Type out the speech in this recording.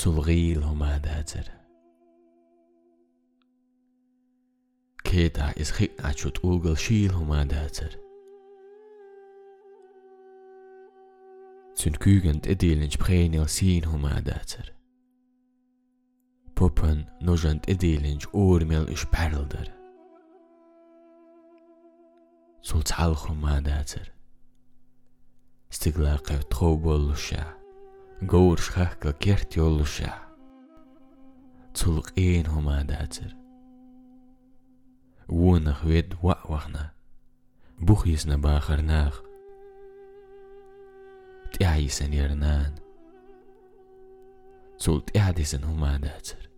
Zulril humadazar. Keta is hit achut ugel shil humadazar. Zyn kugend idilin sprenil sin humadazar. Puppen nojant idilin urmil is perlder. Sul tal humadazar. Stigla qev trobol sha. Gawr schachkel gert jol sha. Zulq een humadazar. Wonach wed wa'wachna. Buchis na bacharnach. تعيسن يرنان صوت اعدسن هما داتر